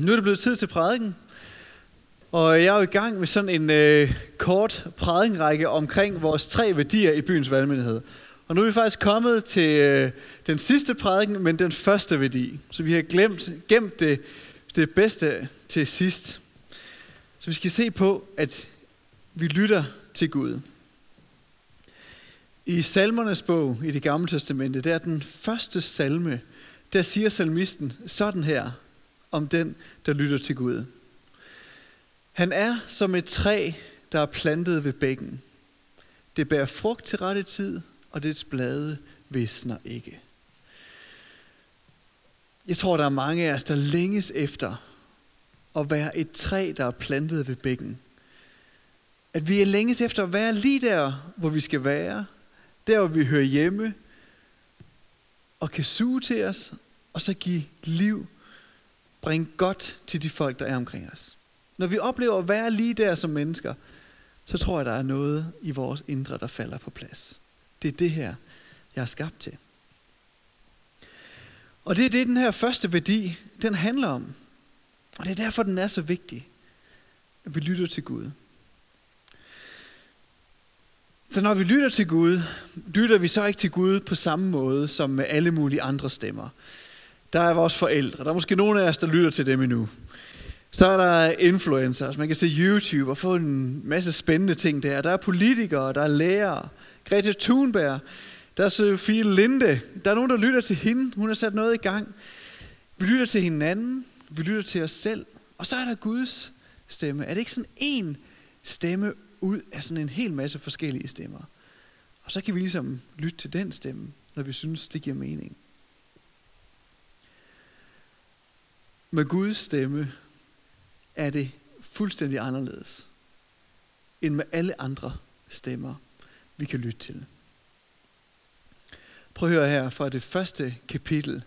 Nu er det blevet tid til prædiken, og jeg er jo i gang med sådan en øh, kort prædikenrække omkring vores tre værdier i byens valgmyndighed. Og nu er vi faktisk kommet til øh, den sidste prædiken, men den første værdi. Så vi har glemt, gemt det, det bedste til sidst. Så vi skal se på, at vi lytter til Gud. I salmernes bog i det gamle testamente, der er den første salme, der siger salmisten sådan her om den, der lytter til Gud. Han er som et træ, der er plantet ved bækken. Det bærer frugt til rette tid, og dets blade visner ikke. Jeg tror, der er mange af os, der længes efter at være et træ, der er plantet ved bækken. At vi er længes efter at være lige der, hvor vi skal være. Der, hvor vi hører hjemme. Og kan suge til os, og så give liv bringe godt til de folk, der er omkring os. Når vi oplever at være lige der som mennesker, så tror jeg, der er noget i vores indre, der falder på plads. Det er det her, jeg er skabt til. Og det er det, den her første værdi, den handler om. Og det er derfor, den er så vigtig, at vi lytter til Gud. Så når vi lytter til Gud, lytter vi så ikke til Gud på samme måde som med alle mulige andre stemmer. Der er vores forældre. Der er måske nogle af os, der lytter til dem endnu. Så er der influencers. Man kan se YouTube og få en masse spændende ting der. Der er politikere, der er lærere. Greta Thunberg. Der er Sofie Linde. Der er nogen, der lytter til hende. Hun har sat noget i gang. Vi lytter til hinanden. Vi lytter til os selv. Og så er der Guds stemme. Er det ikke sådan en stemme ud af sådan en hel masse forskellige stemmer? Og så kan vi ligesom lytte til den stemme, når vi synes, det giver mening. Med Guds stemme er det fuldstændig anderledes end med alle andre stemmer, vi kan lytte til. Prøv at høre her fra det første kapitel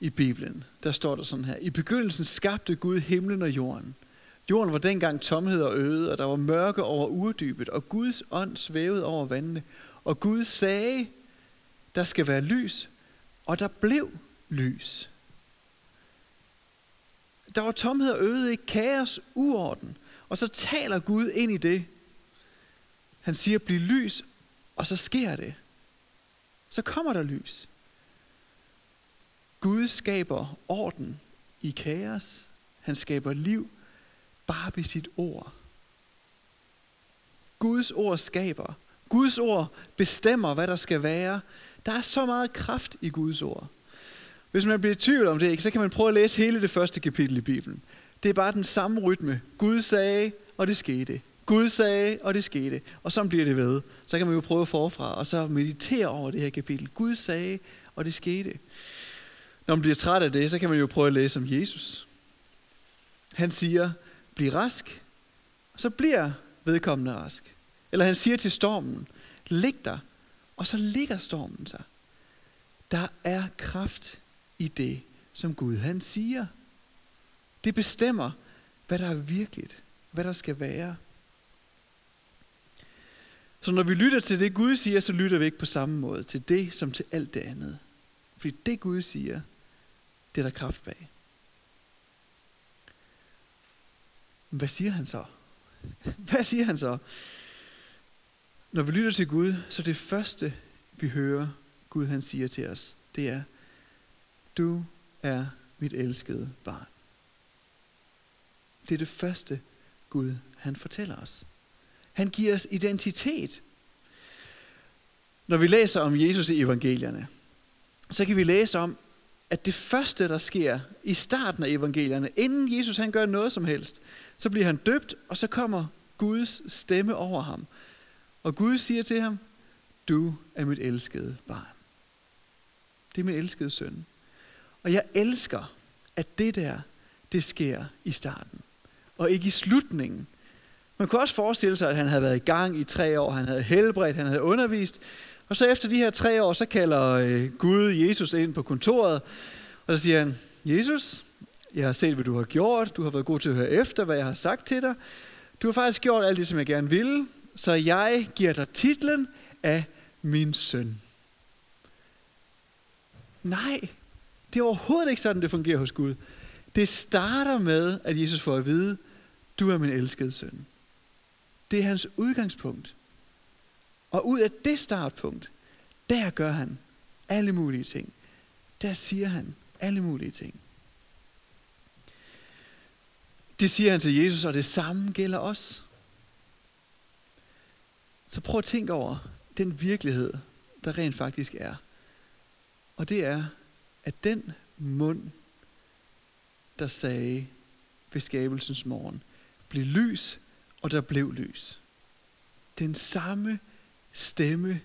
i Bibelen. Der står der sådan her. I begyndelsen skabte Gud himlen og jorden. Jorden var dengang tomhed og øde, og der var mørke over urdybet, og Guds ånd svævede over vandene. Og Gud sagde, der skal være lys, og der blev lys. Der var tomhed og øde, ikke kaos, uorden. Og så taler Gud ind i det. Han siger, bliv lys, og så sker det. Så kommer der lys. Gud skaber orden i kaos. Han skaber liv bare ved sit ord. Guds ord skaber. Guds ord bestemmer, hvad der skal være. Der er så meget kraft i Guds ord. Hvis man bliver i tvivl om det, så kan man prøve at læse hele det første kapitel i Bibelen. Det er bare den samme rytme. Gud sagde, og det skete. Gud sagde, og det skete. Og så bliver det ved. Så kan man jo prøve forfra, og så meditere over det her kapitel. Gud sagde, og det skete. Når man bliver træt af det, så kan man jo prøve at læse om Jesus. Han siger, bliv rask, og så bliver vedkommende rask. Eller han siger til stormen, lig der, og så ligger stormen sig. Der er kraft i det, som Gud han siger. Det bestemmer, hvad der er virkeligt, hvad der skal være. Så når vi lytter til det, Gud siger, så lytter vi ikke på samme måde til det, som til alt det andet. Fordi det, Gud siger, det er der kraft bag. Men hvad siger han så? Hvad siger han så? Når vi lytter til Gud, så det første, vi hører Gud han siger til os, det er, du er mit elskede barn. Det er det første Gud, han fortæller os. Han giver os identitet. Når vi læser om Jesus i evangelierne, så kan vi læse om, at det første, der sker i starten af evangelierne, inden Jesus han gør noget som helst, så bliver han døbt, og så kommer Guds stemme over ham. Og Gud siger til ham, du er mit elskede barn. Det er min elskede søn. Og jeg elsker, at det der, det sker i starten, og ikke i slutningen. Man kunne også forestille sig, at han havde været i gang i tre år, han havde helbredt, han havde undervist, og så efter de her tre år, så kalder øh, Gud Jesus ind på kontoret, og så siger han, Jesus, jeg har set, hvad du har gjort, du har været god til at høre efter, hvad jeg har sagt til dig, du har faktisk gjort alt det, som jeg gerne ville, så jeg giver dig titlen af min søn. Nej, det er overhovedet ikke sådan, det fungerer hos Gud. Det starter med, at Jesus får at vide, du er min elskede søn. Det er hans udgangspunkt. Og ud af det startpunkt, der gør han alle mulige ting. Der siger han alle mulige ting. Det siger han til Jesus, og det samme gælder os. Så prøv at tænke over den virkelighed, der rent faktisk er. Og det er, at den mund, der sagde ved skabelsens morgen, blev lys, og der blev lys. Den samme stemme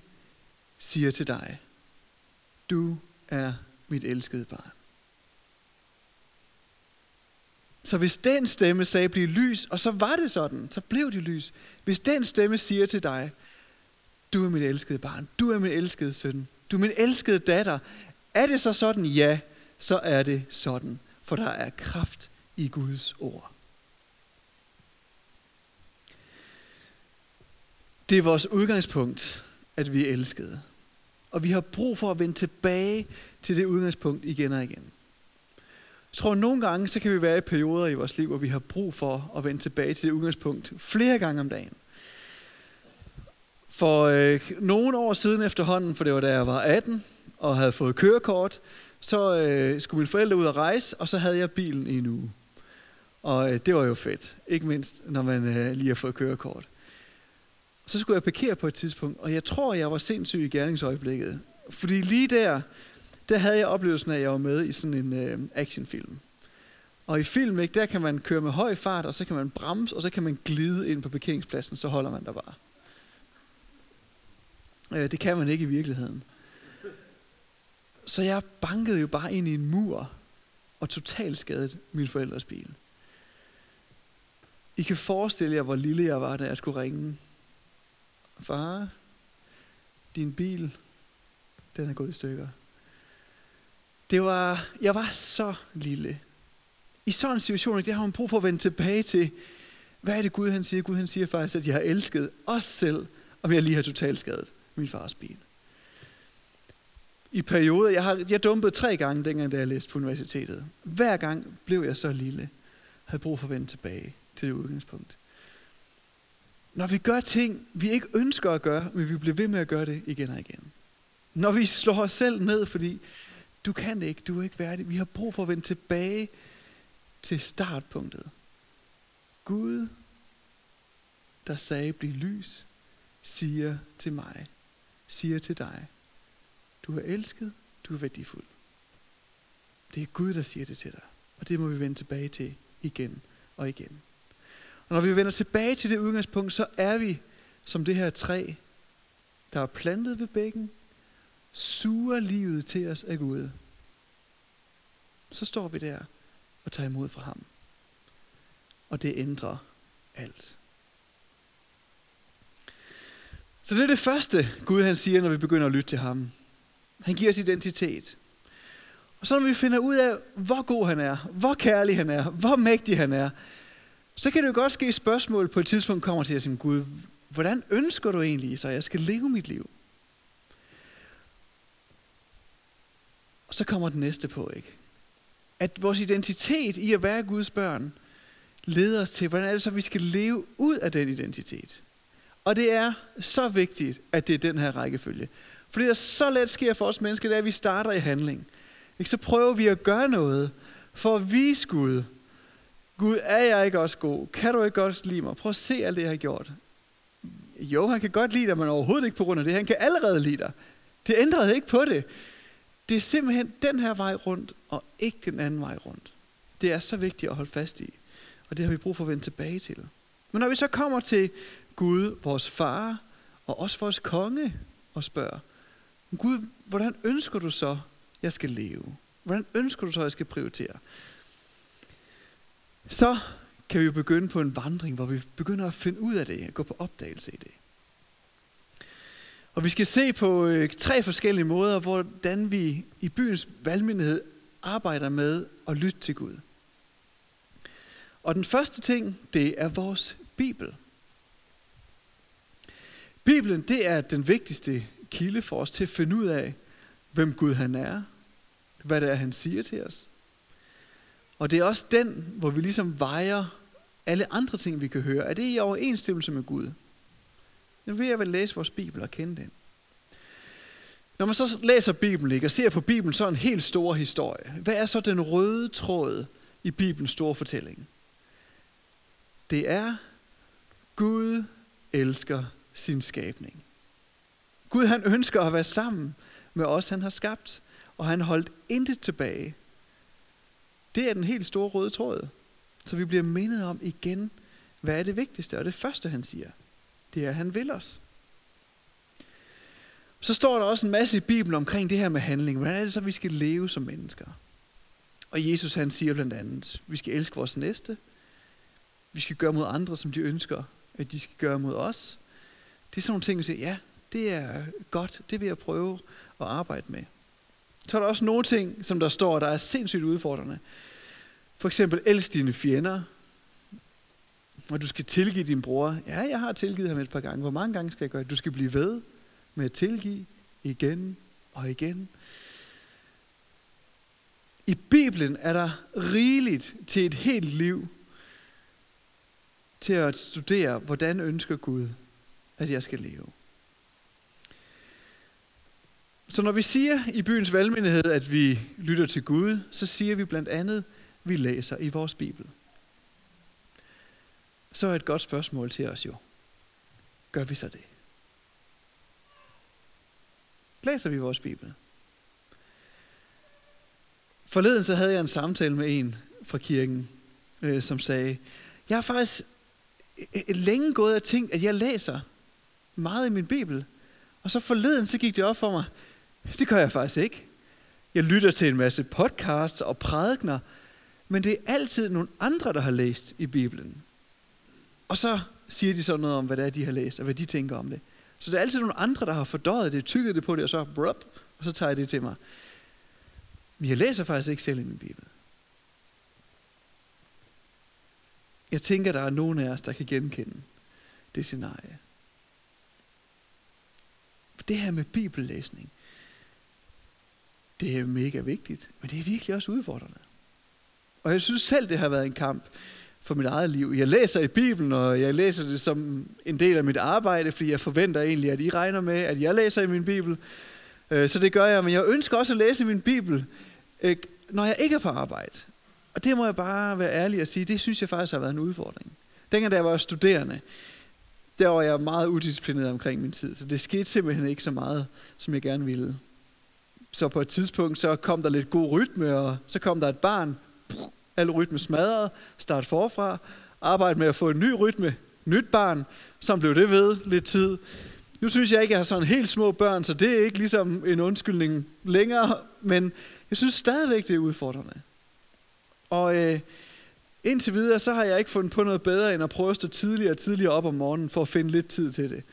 siger til dig, du er mit elskede barn. Så hvis den stemme sagde, bliv lys, og så var det sådan, så blev det lys. Hvis den stemme siger til dig, du er mit elskede barn, du er min elskede søn, du er min elskede datter, er det så sådan? Ja, så er det sådan, for der er kraft i Guds ord. Det er vores udgangspunkt, at vi er elskede. Og vi har brug for at vende tilbage til det udgangspunkt igen og igen. Jeg tror, at nogle gange, så kan vi være i perioder i vores liv, hvor vi har brug for at vende tilbage til det udgangspunkt flere gange om dagen. For øh, nogle år siden efterhånden, for det var da jeg var 18 og havde fået kørekort, så øh, skulle mine forældre ud og rejse, og så havde jeg bilen i en uge. Og øh, det var jo fedt, ikke mindst når man øh, lige har fået kørekort. Så skulle jeg parkere på et tidspunkt, og jeg tror, jeg var sindssyg i gerningsøjeblikket. Fordi lige der, der havde jeg oplevelsen af, at jeg var med i sådan en øh, actionfilm. Og i film, ikke, der kan man køre med høj fart, og så kan man bremse, og så kan man glide ind på parkeringspladsen, så holder man der bare. Øh, det kan man ikke i virkeligheden. Så jeg bankede jo bare ind i en mur, og totalt min forældres bil. I kan forestille jer, hvor lille jeg var, da jeg skulle ringe. Far, din bil, den er gået i stykker. Det var, jeg var så lille. I sådan en situation, der har man brug for at vende tilbage til, hvad er det Gud han siger? Gud han siger faktisk, at jeg har elsket os selv, om jeg lige har totalt skadet min fars bil. I perioder, jeg har jeg dumpet tre gange, dengang da jeg læste på universitetet. Hver gang blev jeg så lille, havde brug for at vende tilbage til det udgangspunkt. Når vi gør ting, vi ikke ønsker at gøre, men vi bliver ved med at gøre det igen og igen. Når vi slår os selv ned, fordi du kan ikke, du er ikke værdig. Vi har brug for at vende tilbage til startpunktet. Gud, der sagde, bliv lys, siger til mig, siger til dig, du er elsket, du er værdifuld. Det er Gud, der siger det til dig. Og det må vi vende tilbage til igen og igen. Og når vi vender tilbage til det udgangspunkt, så er vi som det her træ, der er plantet ved bækken, suger livet til os af Gud. Så står vi der og tager imod fra ham. Og det ændrer alt. Så det er det første, Gud han siger, når vi begynder at lytte til ham. Han giver os identitet. Og så når vi finder ud af, hvor god han er, hvor kærlig han er, hvor mægtig han er, så kan det jo godt ske spørgsmål på et tidspunkt kommer til at sige, Gud, hvordan ønsker du egentlig, så jeg skal leve mit liv? Og så kommer det næste på, ikke? At vores identitet i at være Guds børn, leder os til, hvordan er det så, vi skal leve ud af den identitet. Og det er så vigtigt, at det er den her rækkefølge. Fordi det så let sker for os mennesker, det er, at vi starter i handling. Ikke? Så prøver vi at gøre noget for at vise Gud. Gud, er jeg ikke også god? Kan du ikke godt lide mig? Prøv at se alt det, jeg har gjort. Jo, han kan godt lide dig, men overhovedet ikke på grund af det. Han kan allerede lide dig. Det ændrede ikke på det. Det er simpelthen den her vej rundt, og ikke den anden vej rundt. Det er så vigtigt at holde fast i. Og det har vi brug for at vende tilbage til. Men når vi så kommer til Gud, vores far, og også vores konge, og spørger, Gud, hvordan ønsker du så, jeg skal leve? Hvordan ønsker du så, jeg skal prioritere? Så kan vi jo begynde på en vandring, hvor vi begynder at finde ud af det, gå på opdagelse i det. Og vi skal se på øh, tre forskellige måder, hvordan vi i byens valgmyndighed arbejder med at lytte til Gud. Og den første ting, det er vores Bibel. Bibelen, det er den vigtigste kilde for os til at finde ud af, hvem Gud han er, hvad det er, han siger til os. Og det er også den, hvor vi ligesom vejer alle andre ting, vi kan høre. Er det i overensstemmelse med Gud? Nu vil jeg vel læse vores Bibel og kende den. Når man så læser Bibelen ikke, og ser på Bibelen så en helt stor historie, hvad er så den røde tråd i Bibelens store fortælling? Det er, Gud elsker sin skabning. Gud han ønsker at være sammen med os, han har skabt, og han holdt intet tilbage. Det er den helt store røde tråd. Så vi bliver mindet om igen, hvad er det vigtigste? Og det første, han siger, det er, at han vil os. Så står der også en masse i Bibelen omkring det her med handling. Hvordan er det så, vi skal leve som mennesker? Og Jesus han siger blandt andet, vi skal elske vores næste. Vi skal gøre mod andre, som de ønsker, at de skal gøre mod os. Det er sådan nogle ting, vi siger, ja, det er godt, det vil jeg prøve at arbejde med. Så er der også nogle ting, som der står, der er sindssygt udfordrende. For eksempel, elsk dine fjender. Og du skal tilgive din bror. Ja, jeg har tilgivet ham et par gange. Hvor mange gange skal jeg gøre det? Du skal blive ved med at tilgive igen og igen. I Bibelen er der rigeligt til et helt liv til at studere, hvordan ønsker Gud, at jeg skal leve. Så når vi siger i byens valgmenighed, at vi lytter til Gud, så siger vi blandt andet, at vi læser i vores Bibel. Så er et godt spørgsmål til os jo. Gør vi så det? Læser vi vores Bibel? Forleden så havde jeg en samtale med en fra kirken, øh, som sagde, jeg har faktisk øh, øh, længe gået og tænkt, at jeg læser meget i min Bibel. Og så forleden, så gik det op for mig, det gør jeg faktisk ikke. Jeg lytter til en masse podcasts og prædikner, men det er altid nogle andre, der har læst i Bibelen. Og så siger de så noget om, hvad det er, de har læst, og hvad de tænker om det. Så det er altid nogle andre, der har fordøjet det, tykket det på det, og så, brup, og så tager jeg det til mig. Men jeg læser faktisk ikke selv i min Bibel. Jeg tænker, der er nogen af os, der kan genkende det scenarie. Det her med bibellæsning, det er mega vigtigt, men det er virkelig også udfordrende. Og jeg synes selv, det har været en kamp for mit eget liv. Jeg læser i Bibelen, og jeg læser det som en del af mit arbejde, fordi jeg forventer egentlig, at I regner med, at jeg læser i min Bibel. Øh, så det gør jeg, men jeg ønsker også at læse min Bibel, øh, når jeg ikke er på arbejde. Og det må jeg bare være ærlig at sige, det synes jeg faktisk har været en udfordring. Dengang da jeg var studerende, der var jeg meget udisciplineret omkring min tid, så det skete simpelthen ikke så meget, som jeg gerne ville. Så på et tidspunkt, så kom der lidt god rytme, og så kom der et barn, al rytme smadret, start forfra, arbejde med at få en ny rytme, nyt barn, som blev det ved lidt tid. Nu synes jeg ikke, at jeg har sådan helt små børn, så det er ikke ligesom en undskyldning længere, men jeg synes stadigvæk, det er udfordrende. Og øh, indtil videre, så har jeg ikke fundet på noget bedre, end at prøve at stå tidligere og tidligere op om morgenen, for at finde lidt tid til det.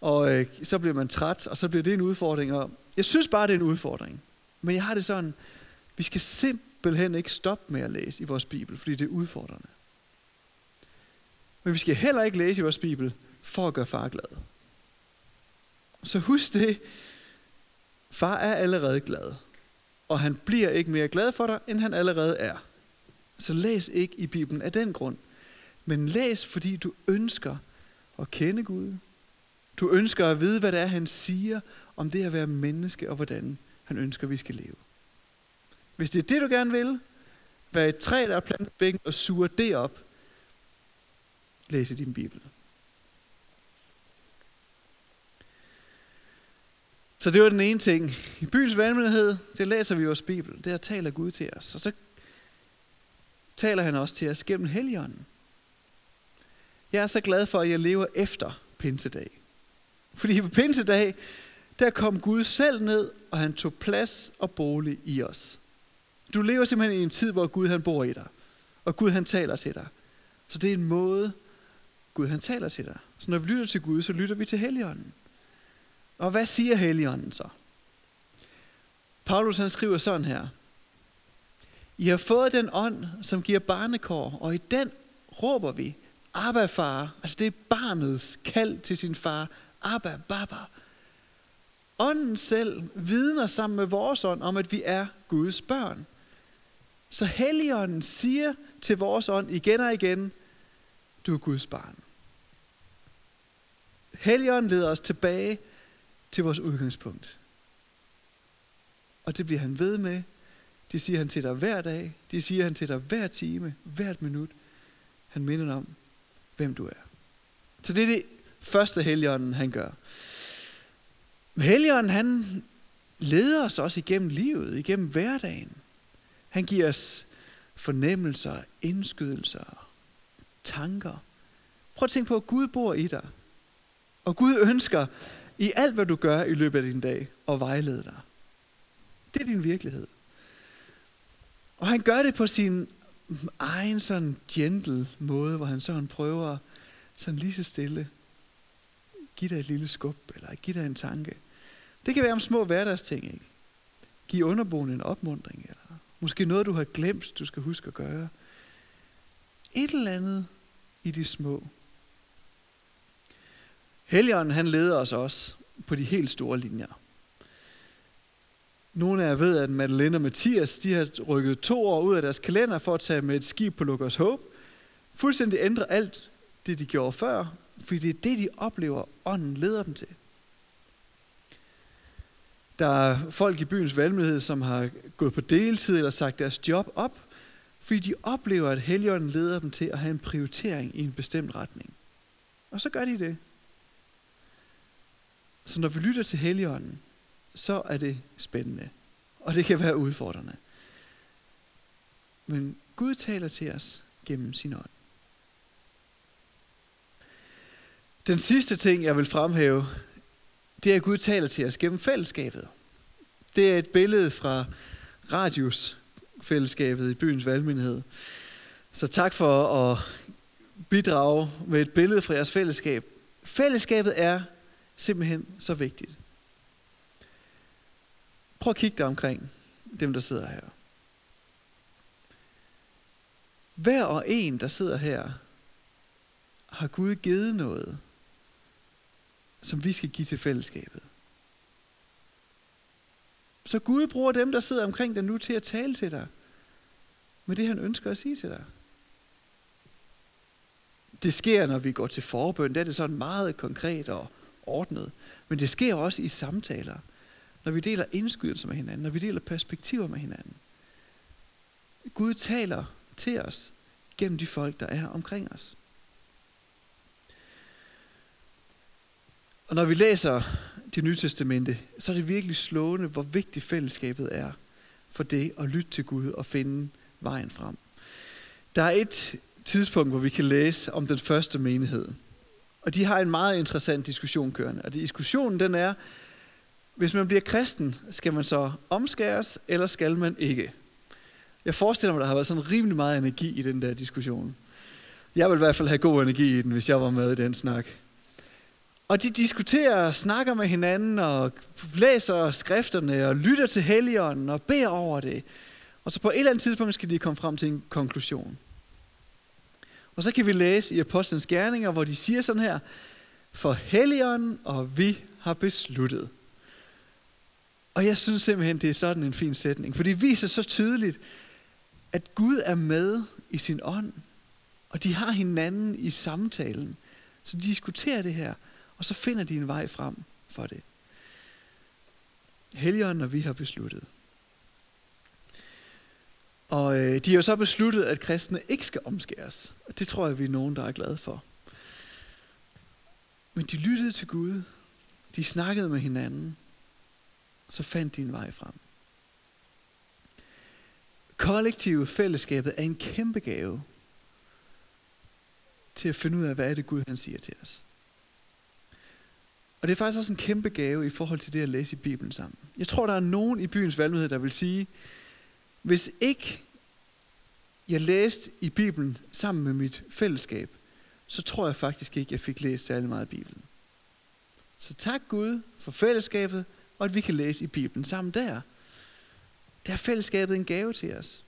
Og øh, så bliver man træt, og så bliver det en udfordring. Og jeg synes bare, det er en udfordring. Men jeg har det sådan, vi skal simpelthen ikke stoppe med at læse i vores Bibel, fordi det er udfordrende. Men vi skal heller ikke læse i vores Bibel for at gøre far glad. Så husk det. Far er allerede glad. Og han bliver ikke mere glad for dig, end han allerede er. Så læs ikke i Bibelen af den grund. Men læs, fordi du ønsker at kende Gud. Du ønsker at vide, hvad det er, han siger om det at være menneske, og hvordan han ønsker, vi skal leve. Hvis det er det, du gerne vil, vær et træ, der er plantet bækken, og suger det op, læs i din Bibel. Så det var den ene ting. I byens valgmenighed, det læser vi vores Bibel. Der taler Gud til os. Og så taler han også til os gennem Helligånden. Jeg er så glad for, at jeg lever efter pinsedag. Fordi på pinsedag, der kom Gud selv ned, og han tog plads og bolig i os. Du lever simpelthen i en tid, hvor Gud han bor i dig. Og Gud han taler til dig. Så det er en måde, Gud han taler til dig. Så når vi lytter til Gud, så lytter vi til Helligånden. Og hvad siger Helligånden så? Paulus han skriver sådan her. I har fået den ånd, som giver barnekår, og i den råber vi, Abba far, altså det er barnets kald til sin far, Abba, Baba. Ånden selv vidner sammen med vores ånd om, at vi er Guds børn. Så Helligånden siger til vores ånd igen og igen, du er Guds barn. Helligånden leder os tilbage til vores udgangspunkt. Og det bliver han ved med. Det siger han til dig hver dag. Det siger han til dig hver time, hvert minut. Han minder om, hvem du er. Så det er det første Helligånden, han gør. Helligånden, han leder os også igennem livet, igennem hverdagen. Han giver os fornemmelser, indskydelser, tanker. Prøv at tænke på, at Gud bor i dig. Og Gud ønsker i alt, hvad du gør i løbet af din dag, at vejlede dig. Det er din virkelighed. Og han gør det på sin egen sådan gentle måde, hvor han sådan prøver sådan lige så stille. Giv dig et lille skub, eller giv dig en tanke. Det kan være om små hverdagsting, ikke? Giv underboende en opmundring, eller måske noget, du har glemt, du skal huske at gøre. Et eller andet i de små. Helligånden, han leder os også på de helt store linjer. Nogle af jer ved, at Madeleine og Mathias de har rykket to år ud af deres kalender for at tage med et skib på Lukas Håb. Fuldstændig ændre alt det, de gjorde før, fordi det er det, de oplever, ånden leder dem til. Der er folk i byens valgmyndighed, som har gået på deltid eller sagt deres job op, fordi de oplever, at Helligånden leder dem til at have en prioritering i en bestemt retning. Og så gør de det. Så når vi lytter til Helligånden, så er det spændende. Og det kan være udfordrende. Men Gud taler til os gennem sin ånd. Den sidste ting, jeg vil fremhæve, det er, at Gud taler til os gennem fællesskabet. Det er et billede fra Radius fællesskabet i byens valgmyndighed. Så tak for at bidrage med et billede fra jeres fællesskab. Fællesskabet er simpelthen så vigtigt. Prøv at kigge dig omkring, dem der sidder her. Hver og en, der sidder her, har Gud givet noget, som vi skal give til fællesskabet. Så Gud bruger dem, der sidder omkring dig nu, til at tale til dig med det, han ønsker at sige til dig. Det sker, når vi går til forbøn. Der er det sådan meget konkret og ordnet. Men det sker også i samtaler. Når vi deler indskydelser med hinanden. Når vi deler perspektiver med hinanden. Gud taler til os gennem de folk, der er omkring os. Og når vi læser det nye testamente, så er det virkelig slående, hvor vigtigt fællesskabet er for det at lytte til Gud og finde vejen frem. Der er et tidspunkt, hvor vi kan læse om den første menighed. Og de har en meget interessant diskussion kørende. Og diskussionen den er, hvis man bliver kristen, skal man så omskæres, eller skal man ikke? Jeg forestiller mig, at der har været sådan rimelig meget energi i den der diskussion. Jeg vil i hvert fald have god energi i den, hvis jeg var med i den snak. Og de diskuterer og snakker med hinanden og læser skrifterne og lytter til Helligånden og beder over det. Og så på et eller andet tidspunkt skal de komme frem til en konklusion. Og så kan vi læse i Apostlenes Gerninger, hvor de siger sådan her, for Helligånden og vi har besluttet. Og jeg synes simpelthen, det er sådan en fin sætning, for det viser så tydeligt, at Gud er med i sin ånd, og de har hinanden i samtalen. Så de diskuterer det her, og så finder de en vej frem for det. Helligånden og vi har besluttet. Og øh, de har jo så besluttet, at kristne ikke skal omskæres. Og det tror jeg, vi er nogen, der er glade for. Men de lyttede til Gud. De snakkede med hinanden. Så fandt de en vej frem. Kollektive fællesskabet er en kæmpe gave til at finde ud af, hvad er det Gud han siger til os. Og det er faktisk også en kæmpe gave i forhold til det at læse i Bibelen sammen. Jeg tror, der er nogen i byens valgmøde, der vil sige, hvis ikke jeg læste i Bibelen sammen med mit fællesskab, så tror jeg faktisk ikke, jeg fik læst særlig meget i Bibelen. Så tak Gud for fællesskabet, og at vi kan læse i Bibelen sammen der. Der er fællesskabet en gave til os.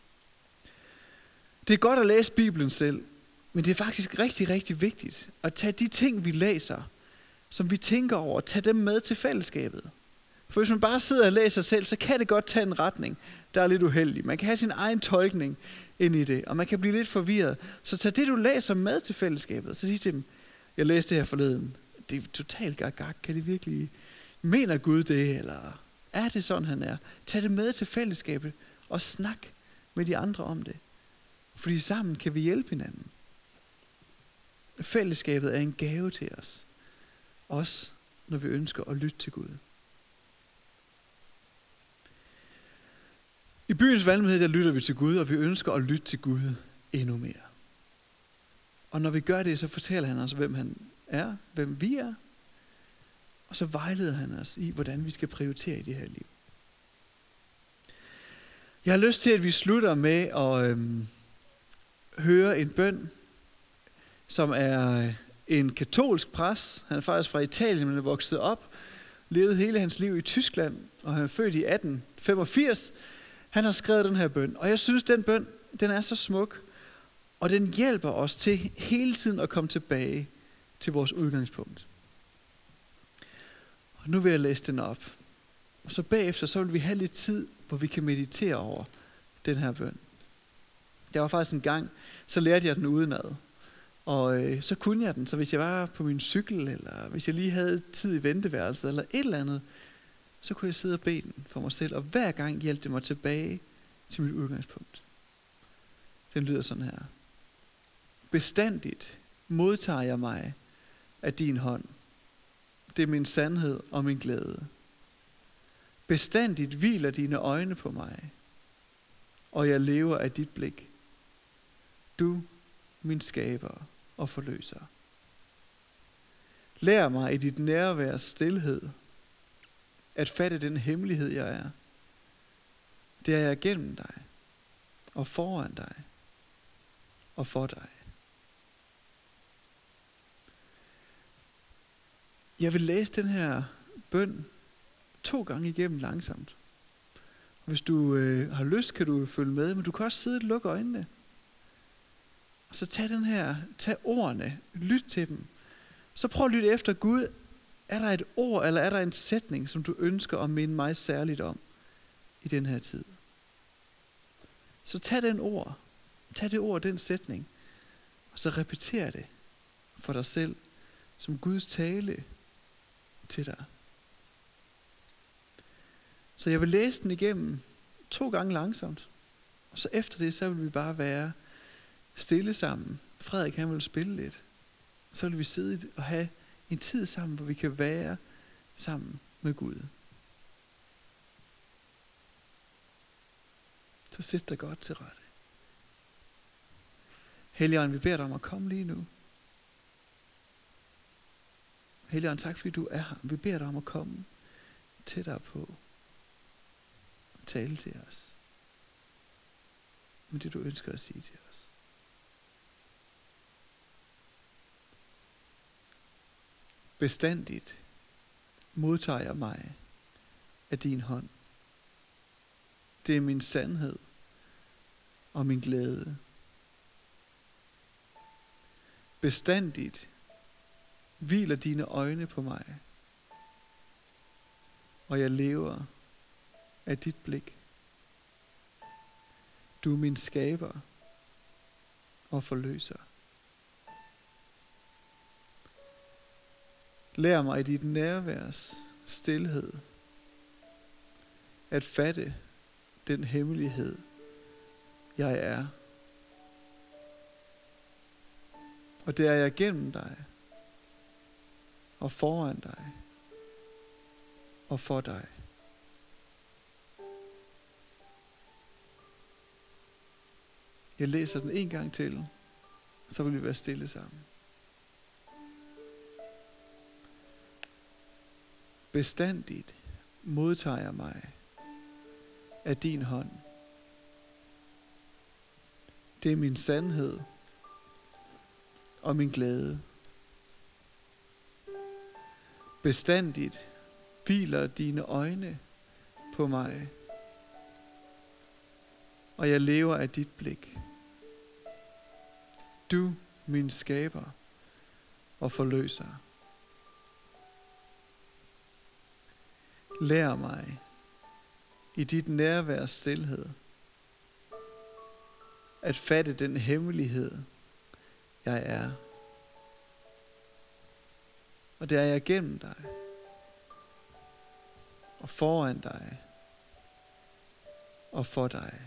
Det er godt at læse Bibelen selv, men det er faktisk rigtig, rigtig vigtigt at tage de ting, vi læser, som vi tænker over, tage dem med til fællesskabet. For hvis man bare sidder og læser selv, så kan det godt tage en retning, der er lidt uheldig. Man kan have sin egen tolkning ind i det, og man kan blive lidt forvirret. Så tag det, du læser med til fællesskabet, så sig til dem, jeg læste det her forleden, det er totalt gagag. Kan det virkelig, mener Gud det, eller er det sådan, han er? Tag det med til fællesskabet, og snak med de andre om det. Fordi sammen kan vi hjælpe hinanden. Fællesskabet er en gave til os. Også når vi ønsker at lytte til Gud. I byens valmhed, der lytter vi til Gud, og vi ønsker at lytte til Gud endnu mere. Og når vi gør det, så fortæller han os, hvem han er, hvem vi er, og så vejleder han os i, hvordan vi skal prioritere i det her liv. Jeg har lyst til, at vi slutter med at øhm, høre en bøn, som er en katolsk præst. Han er faktisk fra Italien, men er vokset op, levede hele hans liv i Tyskland, og han er født i 1885. Han har skrevet den her bøn, og jeg synes, den bøn, den er så smuk, og den hjælper os til hele tiden at komme tilbage til vores udgangspunkt. Og nu vil jeg læse den op. Og så bagefter, så vil vi have lidt tid, hvor vi kan meditere over den her bøn. Der var faktisk en gang, så lærte jeg den udenad. Og øh, så kunne jeg den, så hvis jeg var på min cykel, eller hvis jeg lige havde tid i venteværelset, eller et eller andet, så kunne jeg sidde og bede den for mig selv, og hver gang hjælpte det mig tilbage til mit udgangspunkt. Den lyder sådan her. Bestandigt modtager jeg mig af din hånd. Det er min sandhed og min glæde. Bestandigt hviler dine øjne på mig, og jeg lever af dit blik. Du, min skaber og forløser. Lær mig i dit nærvær stillhed at fatte den hemmelighed, jeg er. Det er jeg gennem dig, og foran dig, og for dig. Jeg vil læse den her bøn to gange igennem langsomt. Hvis du øh, har lyst, kan du følge med, men du kan også sidde og lukke øjnene. Så tag den her, tag ordene, lyt til dem. Så prøv at lytte efter Gud. Er der et ord, eller er der en sætning, som du ønsker at minde mig særligt om i den her tid? Så tag den ord, tag det ord, den sætning, og så repeter det for dig selv som Guds tale til dig. Så jeg vil læse den igennem to gange langsomt. Og så efter det, så vil vi bare være stille sammen. Frederik han vil spille lidt. Så vil vi sidde og have en tid sammen, hvor vi kan være sammen med Gud. Så sæt dig godt til rette. Helligånd, vi beder dig om at komme lige nu. Helligånd, tak fordi du er her. Vi beder dig om at komme tættere på. Tale til os. Med det du ønsker at sige til os. Bestandigt modtager jeg mig af din hånd. Det er min sandhed og min glæde. Bestandigt hviler dine øjne på mig, og jeg lever af dit blik. Du er min skaber og forløser. Lær mig i dit nærværs stillhed at fatte den hemmelighed, jeg er. Og det er jeg gennem dig og foran dig og for dig. Jeg læser den en gang til, så vil vi være stille sammen. Bestandigt modtager jeg mig af din hånd. Det er min sandhed og min glæde. Bestandigt hviler dine øjne på mig, og jeg lever af dit blik. Du, min skaber og forløser. Lær mig i dit nærvær stillhed at fatte den hemmelighed, jeg er. Og det er jeg gennem dig og foran dig og for dig.